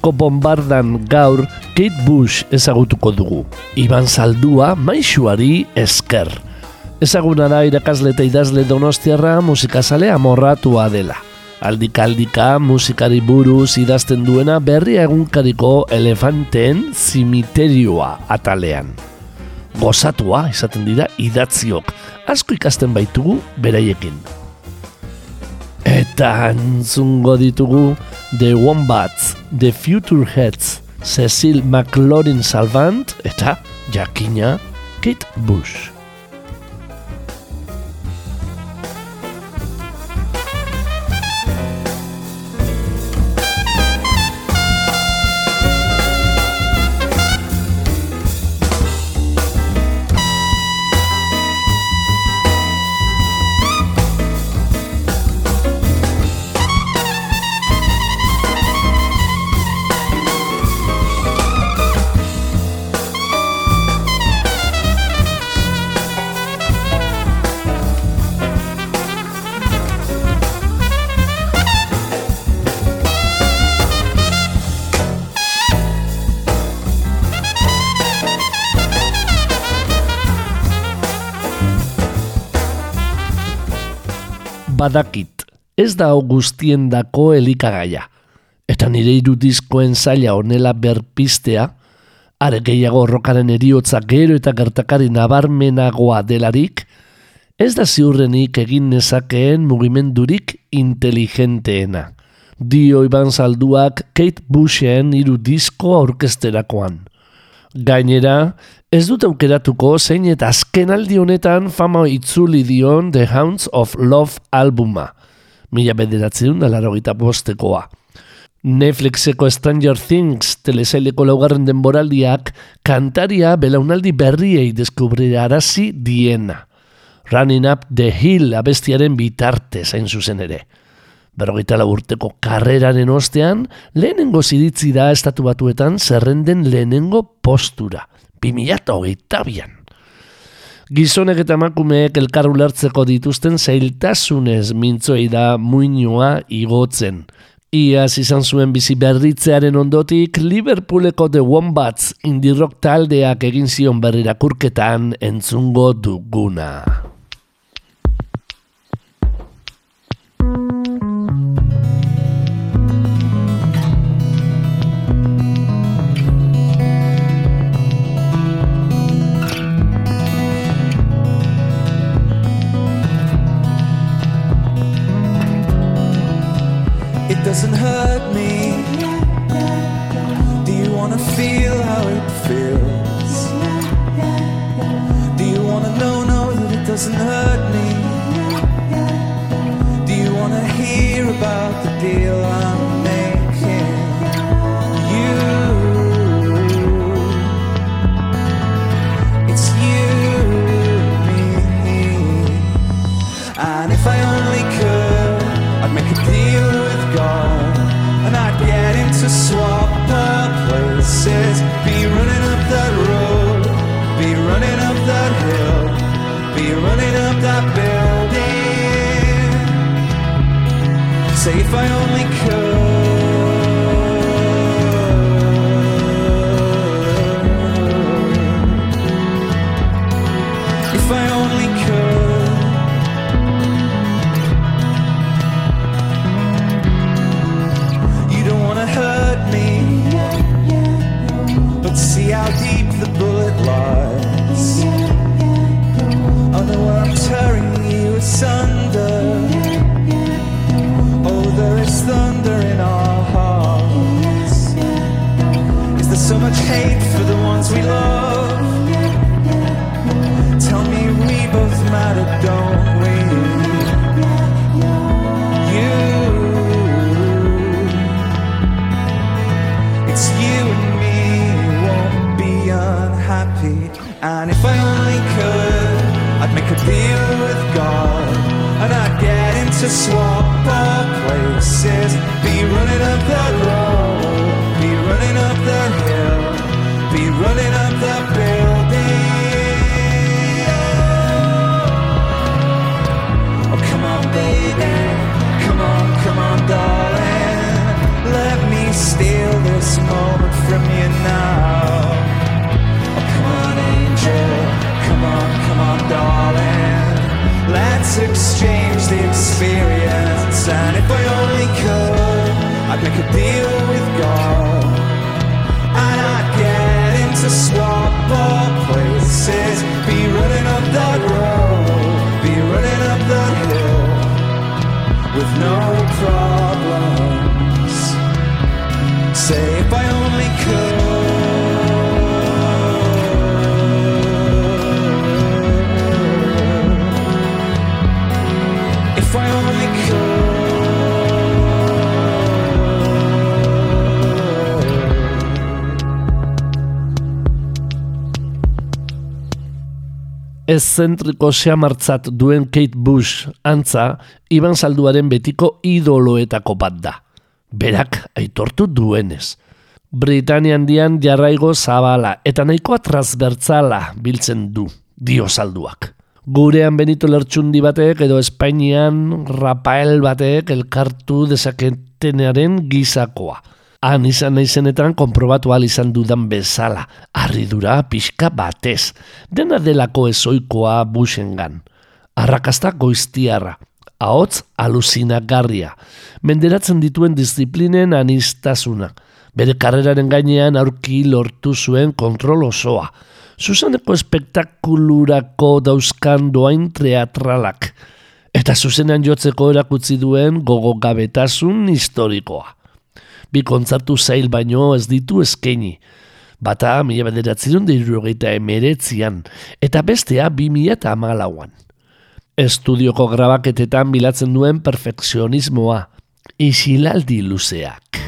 Urpeko bombardan gaur Kate Bush ezagutuko dugu. Iban Zaldua maixuari esker. Ezaguna da irakasle eta idazle donostiarra musikazale amorratua dela. Aldika-aldika musikari buruz idazten duena berria egunkariko elefanteen zimiterioa atalean. Gozatua izaten dira idatziok, asko ikasten baitugu beraiekin. Eta entzungo ditugu The Wombats, The Future Heads, Cecil McLaurin Salvant eta Jakina Kate Bush. Badakit, ez da guztien dako elikagaia. Eta nire irudizkoen zaila honela berpistea, are gehiago rokaren eriotza gero eta gertakari nabarmenagoa delarik, ez da ziurrenik egin nezakeen mugimendurik inteligenteena. Dio Iban Zalduak Kate Bushen irudizko aurkesterakoan. Gainera, ez dut aukeratuko zein eta azken aldi honetan fama itzuli dion The Hounds of Love albuma. Mila bederatzen da laro gita postekoa. Netflixeko Stranger Things telesaileko laugarren denboraldiak kantaria belaunaldi berriei deskubrira arazi diena. Running Up the Hill abestiaren bitarte zain zuzen ere berrogeita urteko karreraren ostean, lehenengo ziritzi da estatu batuetan zerrenden lehenengo postura, 2008 bian. Gizonek eta emakumeek elkar ulertzeko dituzten zailtasunez mintzoei da muinoa igotzen. Iaz izan zuen bizi berritzearen ondotik Liverpooleko The Wombats indie rock taldeak egin zion berrirakurketan entzungo duguna. safe I own ez zentriko xamartzat duen Kate Bush antza, Iban Salduaren betiko idoloetako bat da. Berak aitortu duenez. Britania handian jarraigo zabala eta nahikoa transbertzala biltzen du, dio salduak. Gurean Benito Lertxundi batek edo Espainian Rafael batek elkartu dezaketenaren gizakoa. Han izan naizenetan konprobatu ahal izan dudan bezala, harridura pixka batez, dena delako ezoikoa busengan. Arrakasta goiztiarra, ahots alusinagarria, menderatzen dituen disiplinen anistasuna, bere karreraren gainean aurki lortu zuen kontrol osoa, Susaneko espektakulurako dauzkan doain teatralak, eta zuzenean jotzeko erakutzi duen gogogabetasun historikoa bi kontzartu zail baino ez ditu eskaini. Bata mila bederatzerun deirurogeita emeretzian, eta bestea bi mila eta amalauan. Estudioko grabaketetan bilatzen duen perfekzionismoa, isilaldi luzeak.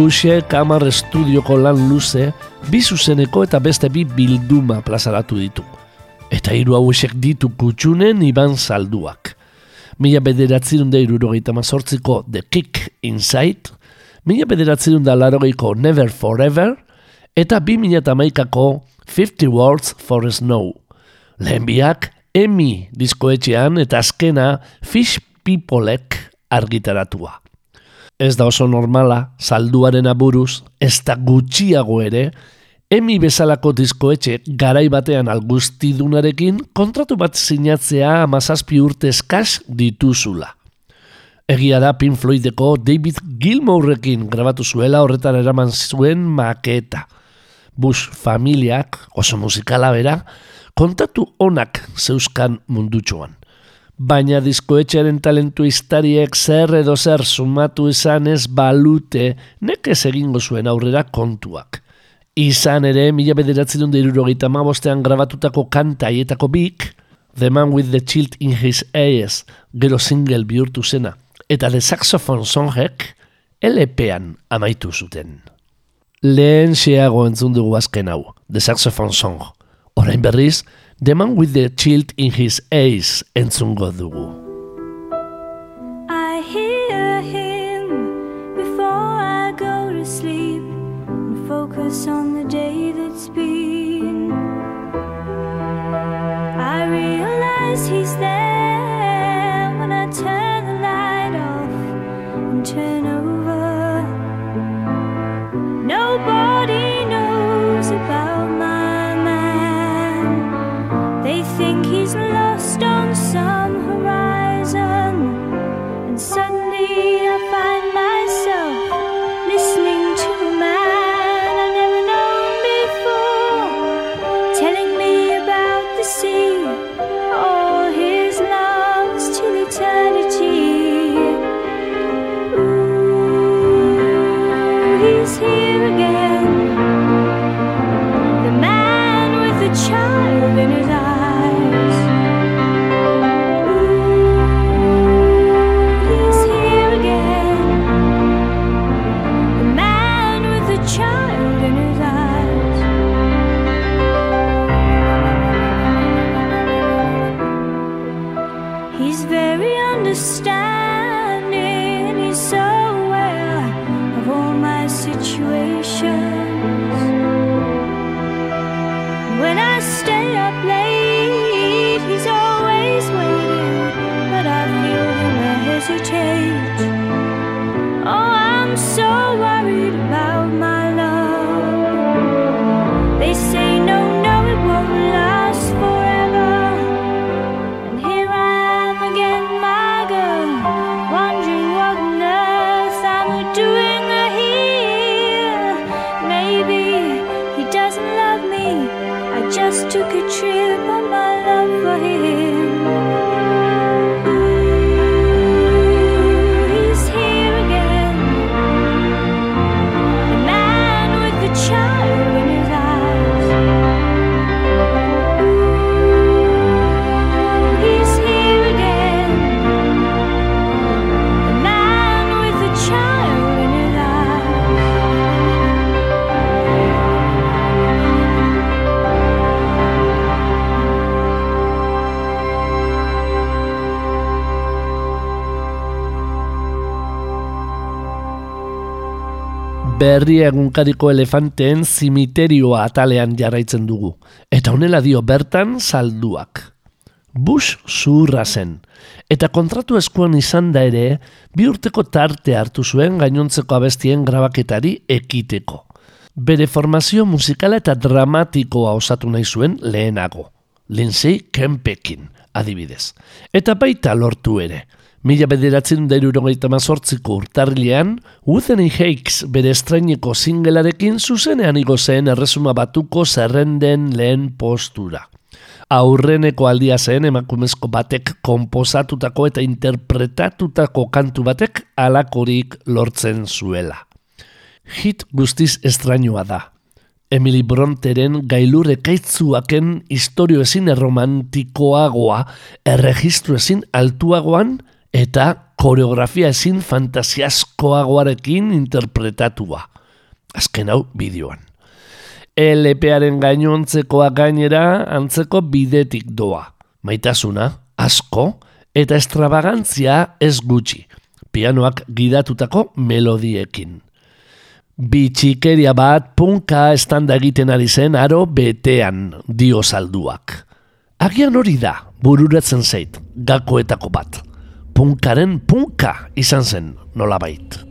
Bushek hamar estudioko lan luze, bi zuzeneko eta beste bi bilduma plazaratu ditu. Eta hiru hauesek ditu kutsunen iban salduak. Mila bederatzerun da irurogeita mazortziko The Kick Inside, mila bederatzerun da larogeiko Never Forever, eta 2008ko 50 Words for Snow. Lehen biak, Emmy diskoetxean eta azkena Fish Peoplek argitaratua. Ez da oso normala, salduaren aburuz, ez da gutxiago ere, Emi bezalako diskoetxe garai batean algustidunarekin kontratu bat sinatzea amazazpi urte eskas dituzula. Egia da Pink Floydeko David Gilmourekin grabatu zuela horretan eraman zuen maketa. Bush familiak, oso musikala bera, kontatu onak zeuskan mundutxoan. Baina diskoetxearen talentu iztariek zer edo zer sumatu izan ez balute nekez egingo zuen aurrera kontuak. Izan ere, mila bederatzen dut mabostean grabatutako kanta haietako bik, The Man with the Child in His Eyes, gero single bihurtu zena, eta The Saxophone Songek, LP-an amaitu zuten. Lehen xeago entzun dugu azken hau, The Saxophone Song. Orain berriz, The Man with the Child in His Eyes entzungo dugu. I hear him before I go to sleep and focus on the day that's been. I realize he's there when I turn just took a trip on my love for him. Berria egunkariko elefanteen zimiterioa atalean jarraitzen dugu. Eta honela dio bertan salduak. Bush zuhurra zen. Eta kontratu eskuan izan da ere, bi urteko tarte hartu zuen gainontzeko abestien grabaketari ekiteko. Bere formazio musikala eta dramatikoa osatu nahi zuen lehenago. Lindsay Kempekin, adibidez. Eta baita lortu ere. Mila bederatzen da irurogeita mazortziko urtarrilean, Wuthering Hakes bere estraineko singelarekin zuzenean igo erresuma batuko zerrenden lehen postura. Aurreneko aldia zen emakumezko batek konposatutako eta interpretatutako kantu batek alakorik lortzen zuela. Hit guztiz estrainoa da. Emily Bronteren gailur ekaitzuaken historio ezin erromantikoagoa, erregistro ezin altuagoan eta koreografia ezin fantasiaskoagoarekin interpretatua. Azken hau bideoan. LParen gainontzekoa gainera antzeko bidetik doa. Maitasuna, asko, eta extravagantzia ez gutxi. Pianoak gidatutako melodiekin. Bitxikeria bat punka estanda egiten ari zen aro betean dio salduak. Agian hori da, bururatzen zait, gakoetako bat. Punkaren punka izan zen nolabait.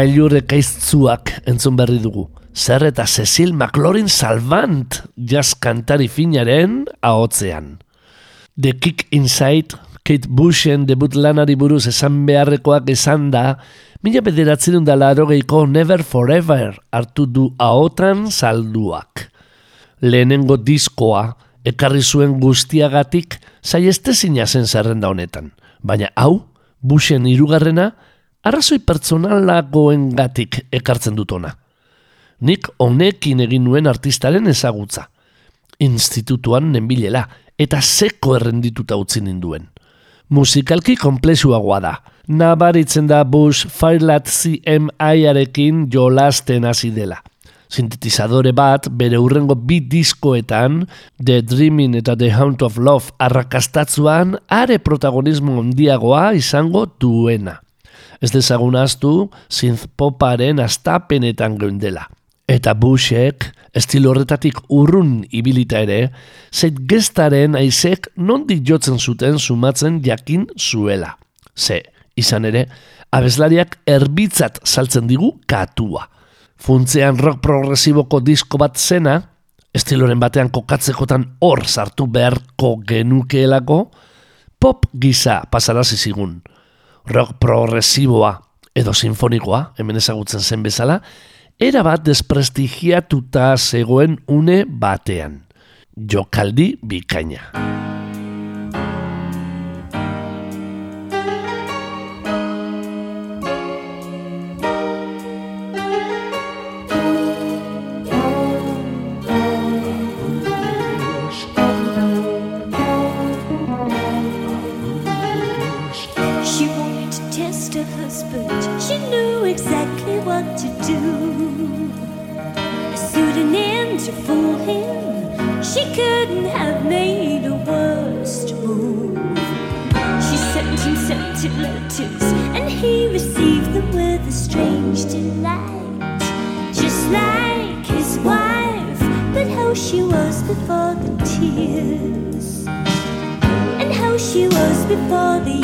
Gailur ekaiztzuak entzun berri dugu. Zer eta Cecil McLaurin Salvant jazz kantari finaren ahotzean. The Kick Inside, Kate Bushen debut lanari buruz esan beharrekoak esan da, mila bederatzen da larogeiko Never Forever hartu du ahotan salduak. Lehenengo diskoa, ekarri zuen guztiagatik, saiestezina zen zerrenda honetan. Baina hau, Bushen hirugarrena, arrazoi pertsonalagoen gatik ekartzen dut ona. Nik honekin egin nuen artistaren ezagutza. Institutuan nenbilela, eta seko errendituta utzi ninduen. Musikalki komplexuagoa da. Nabaritzen da Bush Firelat CMI-arekin jolasten hasi dela. Sintetizadore bat bere urrengo bi diskoetan, The Dreaming eta The Hound of Love arrakastatzuan, are protagonismo handiagoa izango duena. Ez dezagun ahaztu synth-poparen astapenetan geundela. Eta Bushek, estilo horretatik urrun ibilita ere, zait gestaren aizek nondik jotzen zuten sumatzen jakin zuela. Ze, izan ere, abeslariak erbitzat saltzen digu katua. Funtzean rock progresiboko disko bat zena, estiloren batean kokatzekotan hor sartu beharko genukeelako, pop gisa pasarazi zigun. Rock progresiboa edo sinfonikoa, hemen ezagutzen zen bezala, erabat desprestigiatuta zegoen une batean. Jokaldi bikaina. but she knew exactly what to do. A pseudonym to fool him, she couldn't have made a worse move. She sent him scented letters, and he received them with a strange delight. Just like his wife, but how she was before the tears, and how she was before the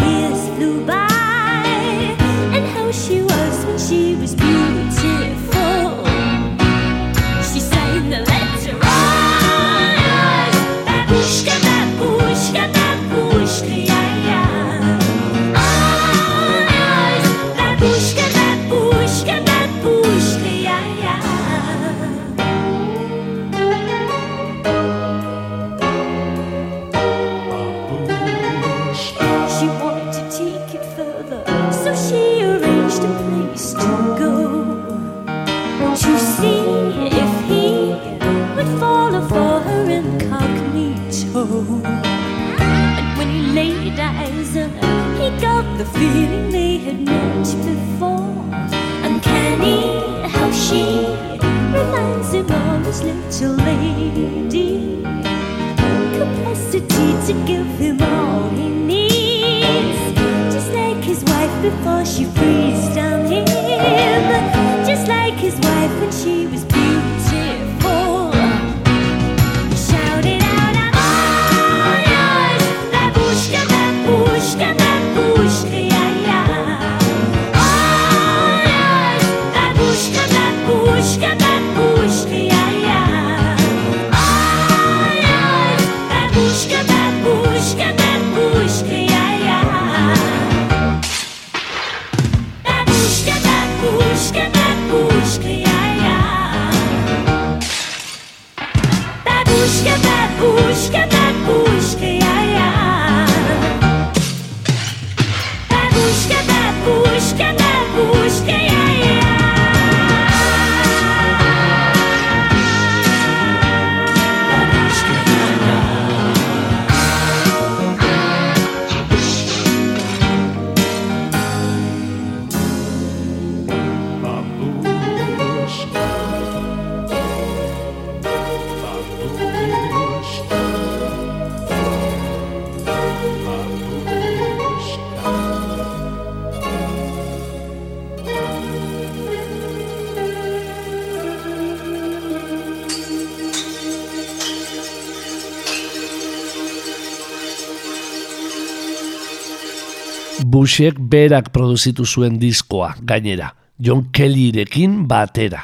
Bushek berak produzitu zuen diskoa, gainera, John Kellyrekin batera.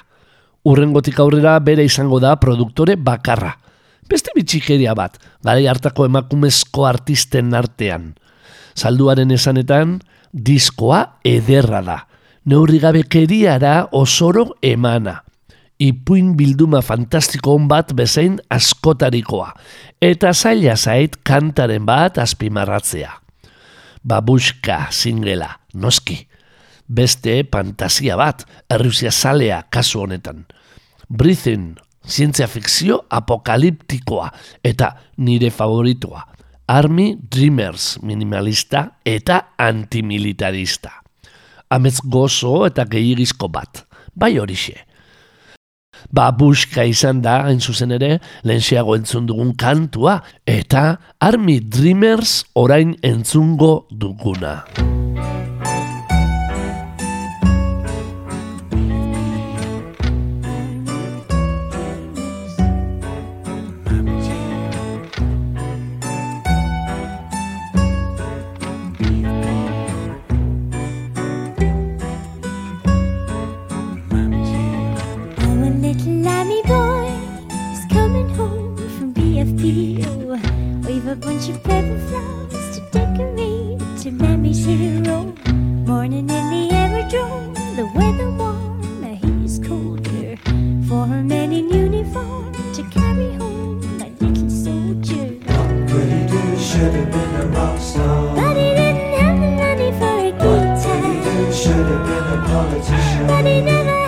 Urrengotik aurrera bere izango da produktore bakarra. Beste bitxikeria bat, garai hartako emakumezko artisten artean. Salduaren esanetan, diskoa ederra da. Neurri gabekeriara osoro emana. Ipuin bilduma fantastiko on bat bezain askotarikoa. Eta zaila zait kantaren bat azpimarratzea. Babushka singela, noski. Beste fantasia bat, errusia zalea kasu honetan. Breathing, zientzia fikzio apokaliptikoa eta nire favoritoa. Army Dreamers minimalista eta antimilitarista. Amez gozo eta gehiagizko bat, bai horixe. Babushka izan da, hain zuzen ere, lehenxeago entzun dugun kantua, eta Army Dreamers orain entzungo duguna. Morning in the aerodrome, the weather warm, he's colder. For a man in uniform to carry home my little soldier. Could he do? Should have been a rock star. But he didn't have the money for a guitar. Should have been a politician. But he never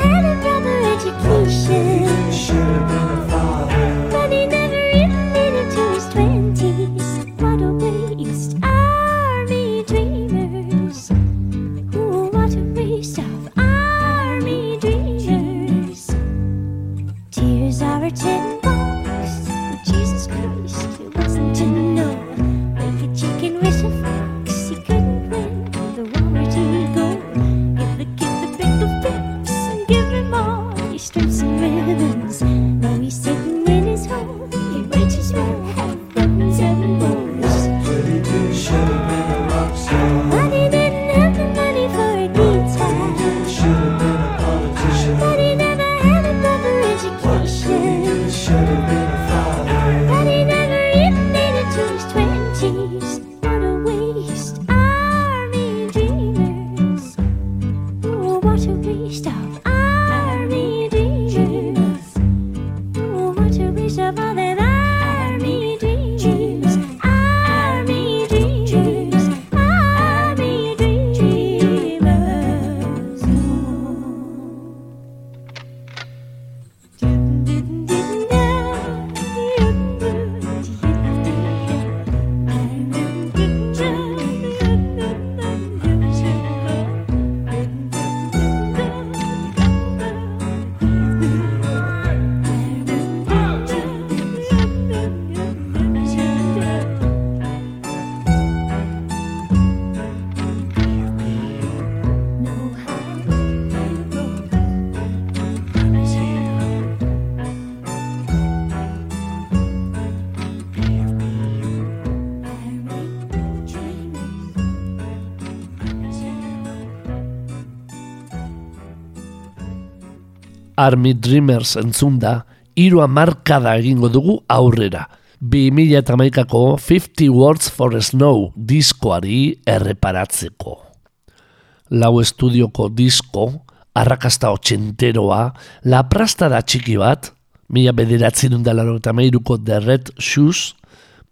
Army Dreamers entzunda, hiru hamarkada egingo dugu aurrera. 2008ko 50 Words for Snow diskoari erreparatzeko. Lau estudioko disko, arrakasta otxenteroa, laprastada txiki bat, mila bederatzen undalaro eta meiruko The Red Shoes,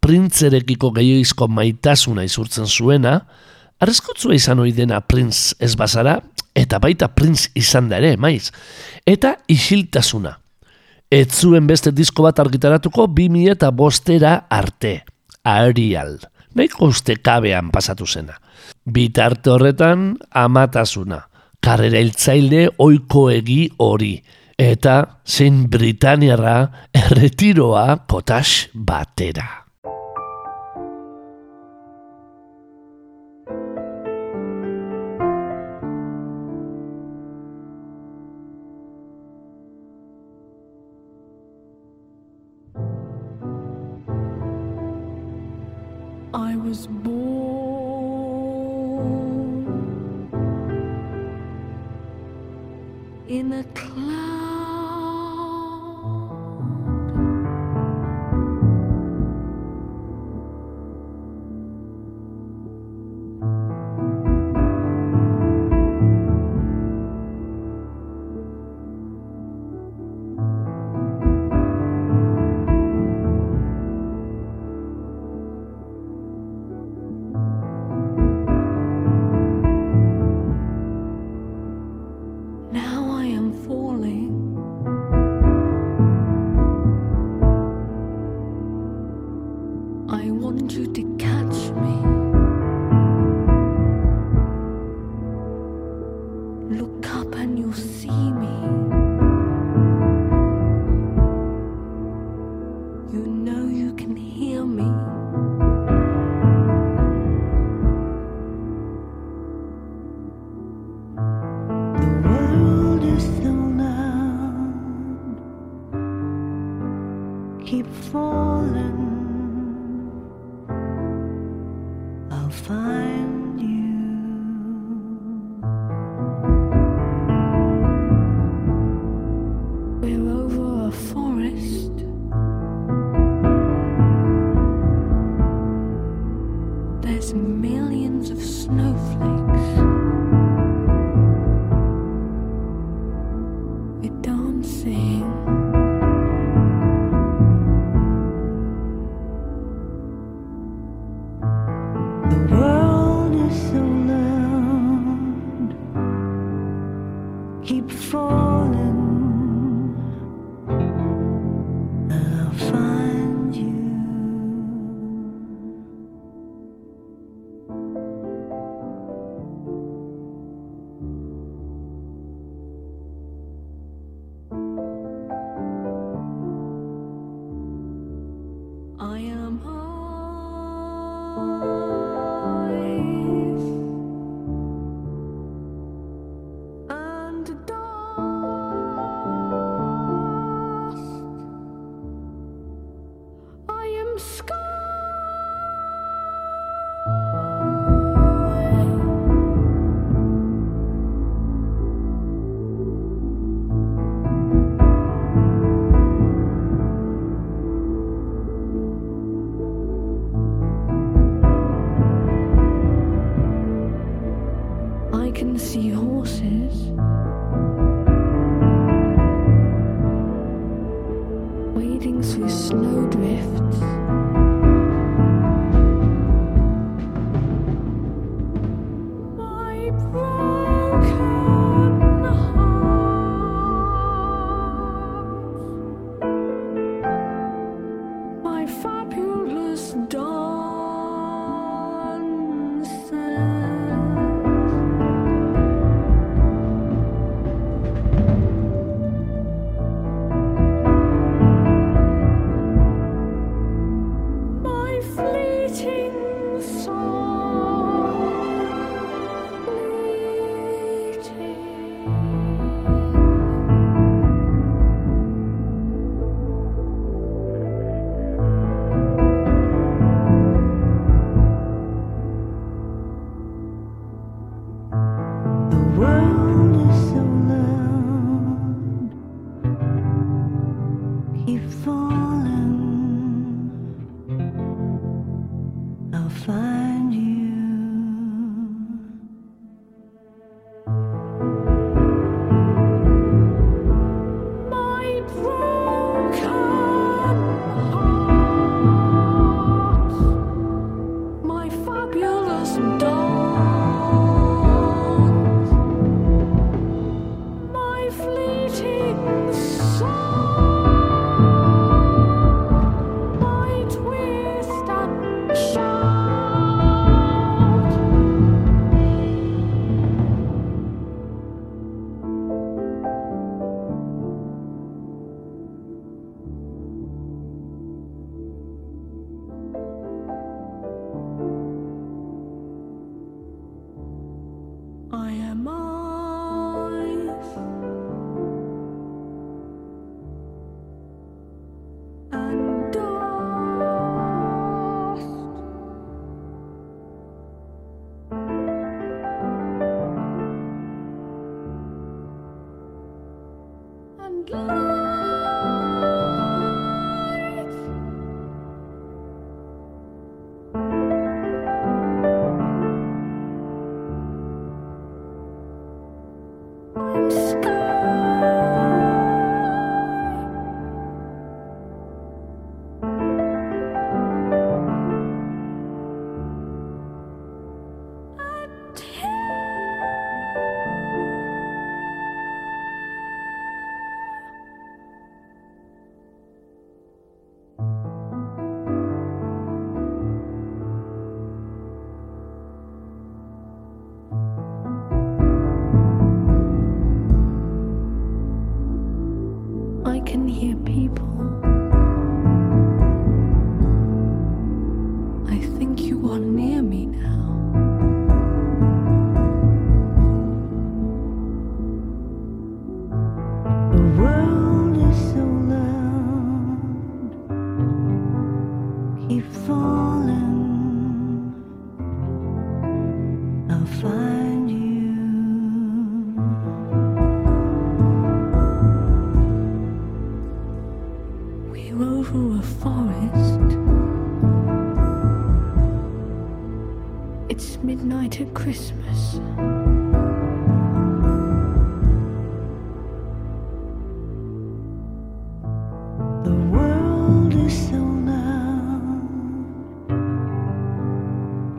printzerekiko gehioizko maitasuna izurtzen zuena, arrezkotzua izan ohi dena printz ez bazara, eta baita printz izan da ere, maiz. Eta isiltasuna. Ez zuen beste disko bat argitaratuko 2000 eta bostera arte. Arial. Nahiko uste kabean pasatu zena. Bitarte horretan, amatasuna. Karrera hiltzaile oikoegi hori. Eta zein Britaniarra erretiroa kotax batera. Keep falling. Bye.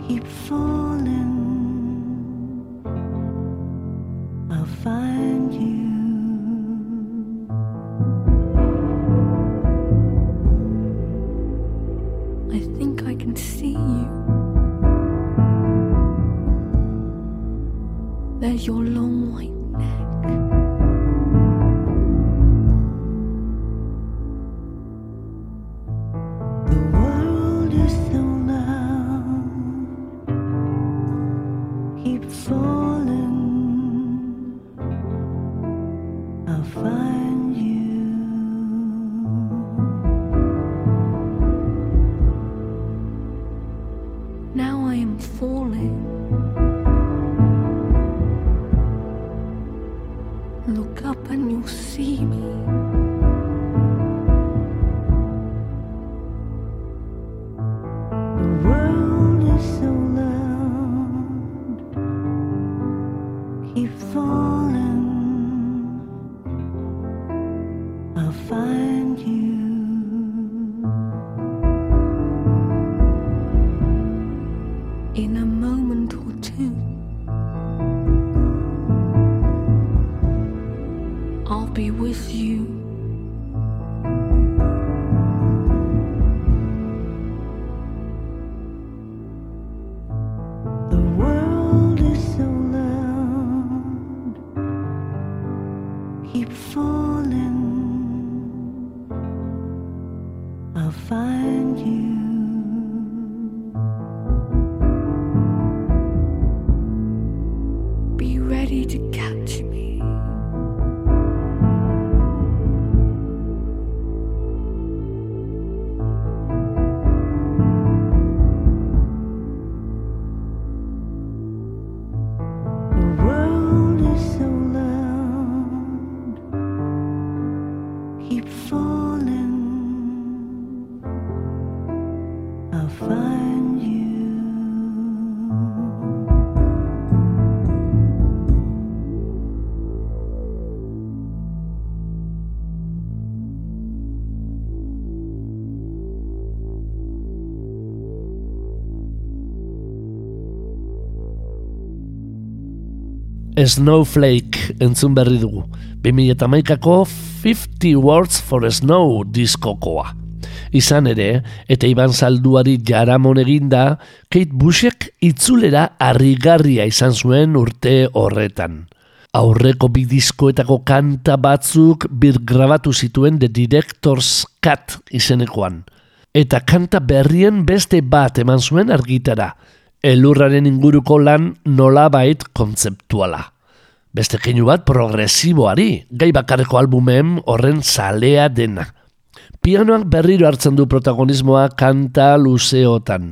一封。Keep falling. I'll find you. Snowflake entzun berri dugu. 2008ko 50 Words for Snow diskokoa. Izan ere, eta Iban Salduari jaramon eginda, Kate Bushek itzulera harrigarria izan zuen urte horretan. Aurreko bi diskoetako kanta batzuk birgrabatu zituen The Director's Cut izenekoan. Eta kanta berrien beste bat eman zuen argitara. Elurraren inguruko lan nolabait kontzeptuala. Beste keinu bat progresiboari, gai bakarreko albumen horren zalea dena. Pianoak berriro hartzen du protagonismoa kanta luzeotan.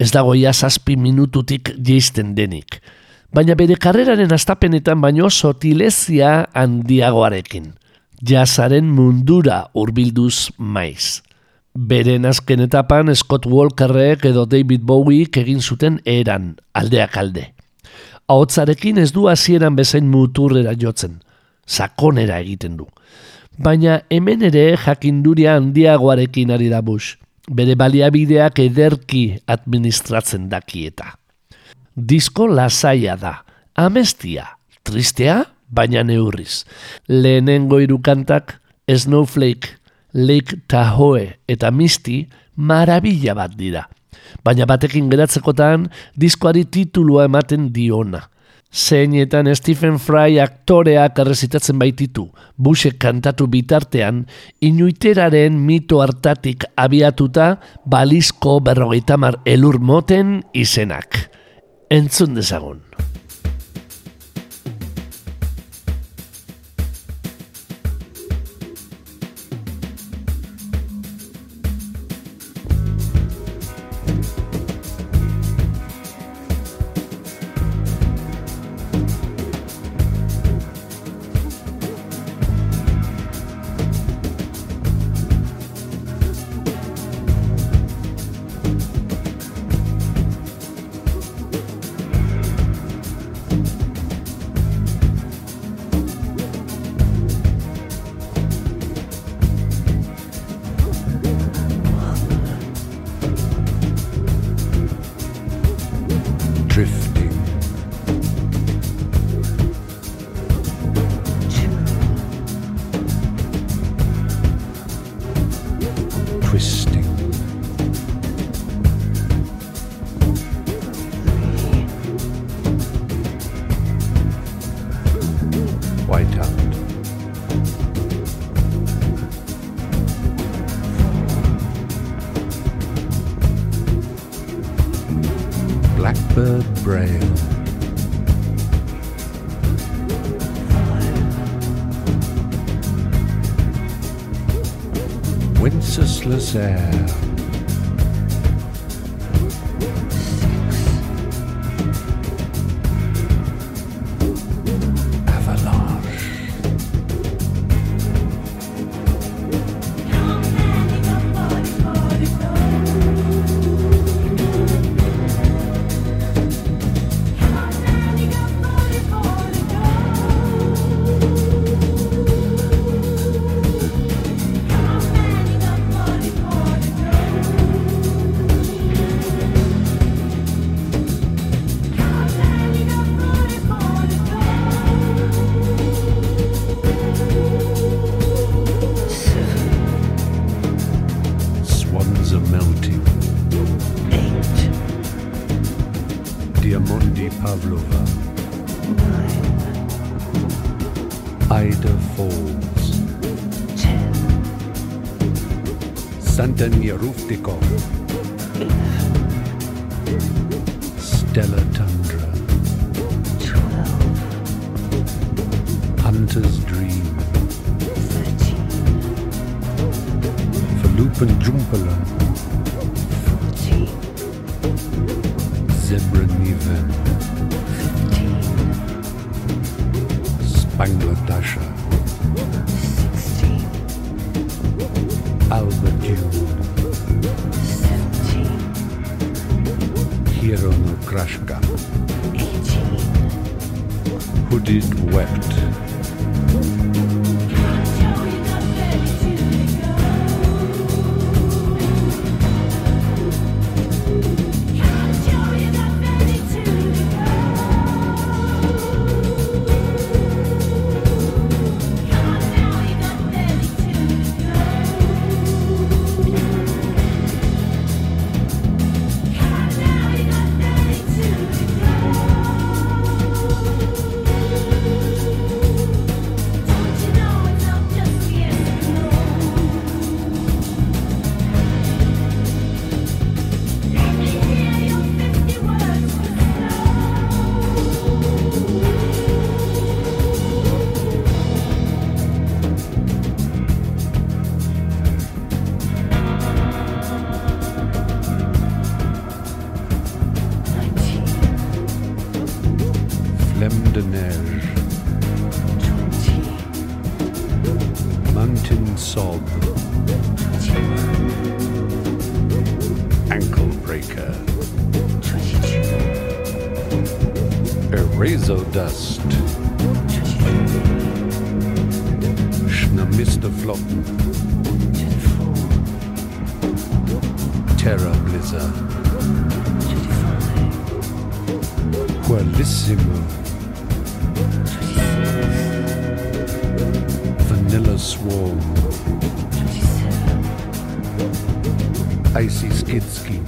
Ez dago ia zazpi minututik jeisten denik. Baina bere karreraren astapenetan baino sotilezia handiagoarekin. Jazaren mundura hurbilduz maiz. Beren azken etapan Scott Walkerrek edo David Bowiek egin zuten eran, aldeak alde. Ahotzarekin ez du hasieran bezain muturrera jotzen, sakonera egiten du. Baina hemen ere jakinduria handiagoarekin ari da Bush, bere baliabideak ederki administratzen dakieta. Disko lasaia da, amestia, tristea, baina neurriz. Lehenengo hiru kantak, Snowflake, Lake Tahoe eta Misty marabila bat dira. Baina batekin geratzekotan diskoari titulua ematen diona. Zeinetan Stephen Fry aktoreak errezitatzen baititu, Bushek kantatu bitartean, inuiteraren mito hartatik abiatuta balizko berrogeita mar elur moten izenak. Entzun dezagun. Yeah. Diamondi Pavlova. nine, Ida Falls. ten, Santania Ruftikov. Stella Tundra. twelve, Hunter's Dream. thirteen, Verlupen Jumpala. Deborah Neva, 15. Spangler Dasha, 16. Albert June, 17. Hiro Krashka, 18. Hooded Wept, Erazo Dust, Schnamister Flotten, Terra Blizzard, Qualissimo, Vanilla Swarm, Icy Skidski,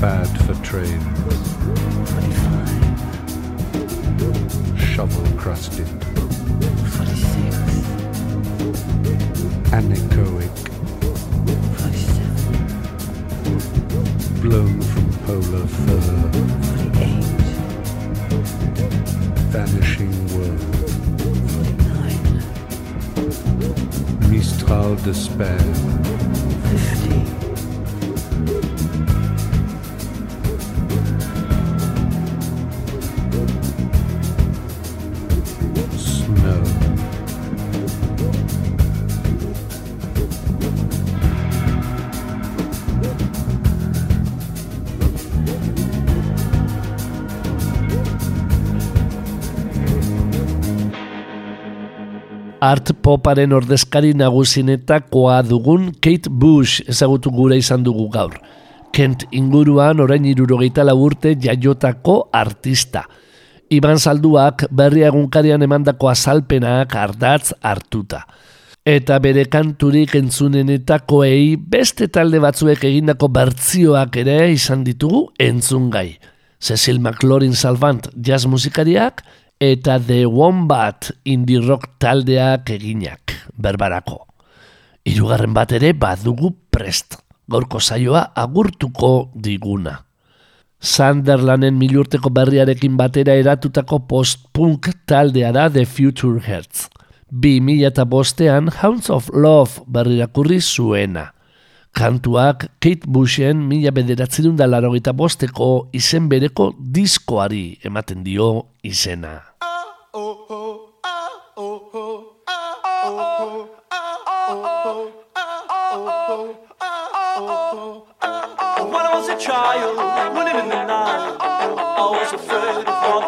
Bad for Trains, Shovel Crusted, Anechoic, Blown from Polar Fur, Vanishing World, Mistral Despair, Art poparen ordezkari nagusinetakoa dugun Kate Bush ezagutu gura izan dugu gaur. Kent inguruan orain irurogeita urte jaiotako artista. Iban Salduak berri egunkarian emandako azalpenak ardatz hartuta. Eta bere kanturik entzunenetakoei beste talde batzuek egindako bertzioak ere izan ditugu entzungai. Cecil McLaurin Salvant jazz musikariak eta The Wombat indie rock taldeak eginak berbarako. Hirugarren bat ere badugu prest, gaurko saioa agurtuko diguna. Sunderlanden milurteko berriarekin batera eratutako post-punk taldea da The Future mila eta bostean Hounds of Love berrirakurri zuena kantuak Kate Bushen mila bederatzerun da laro bosteko izen bereko diskoari ematen dio izena. When I was a child, running in the night, I was afraid of what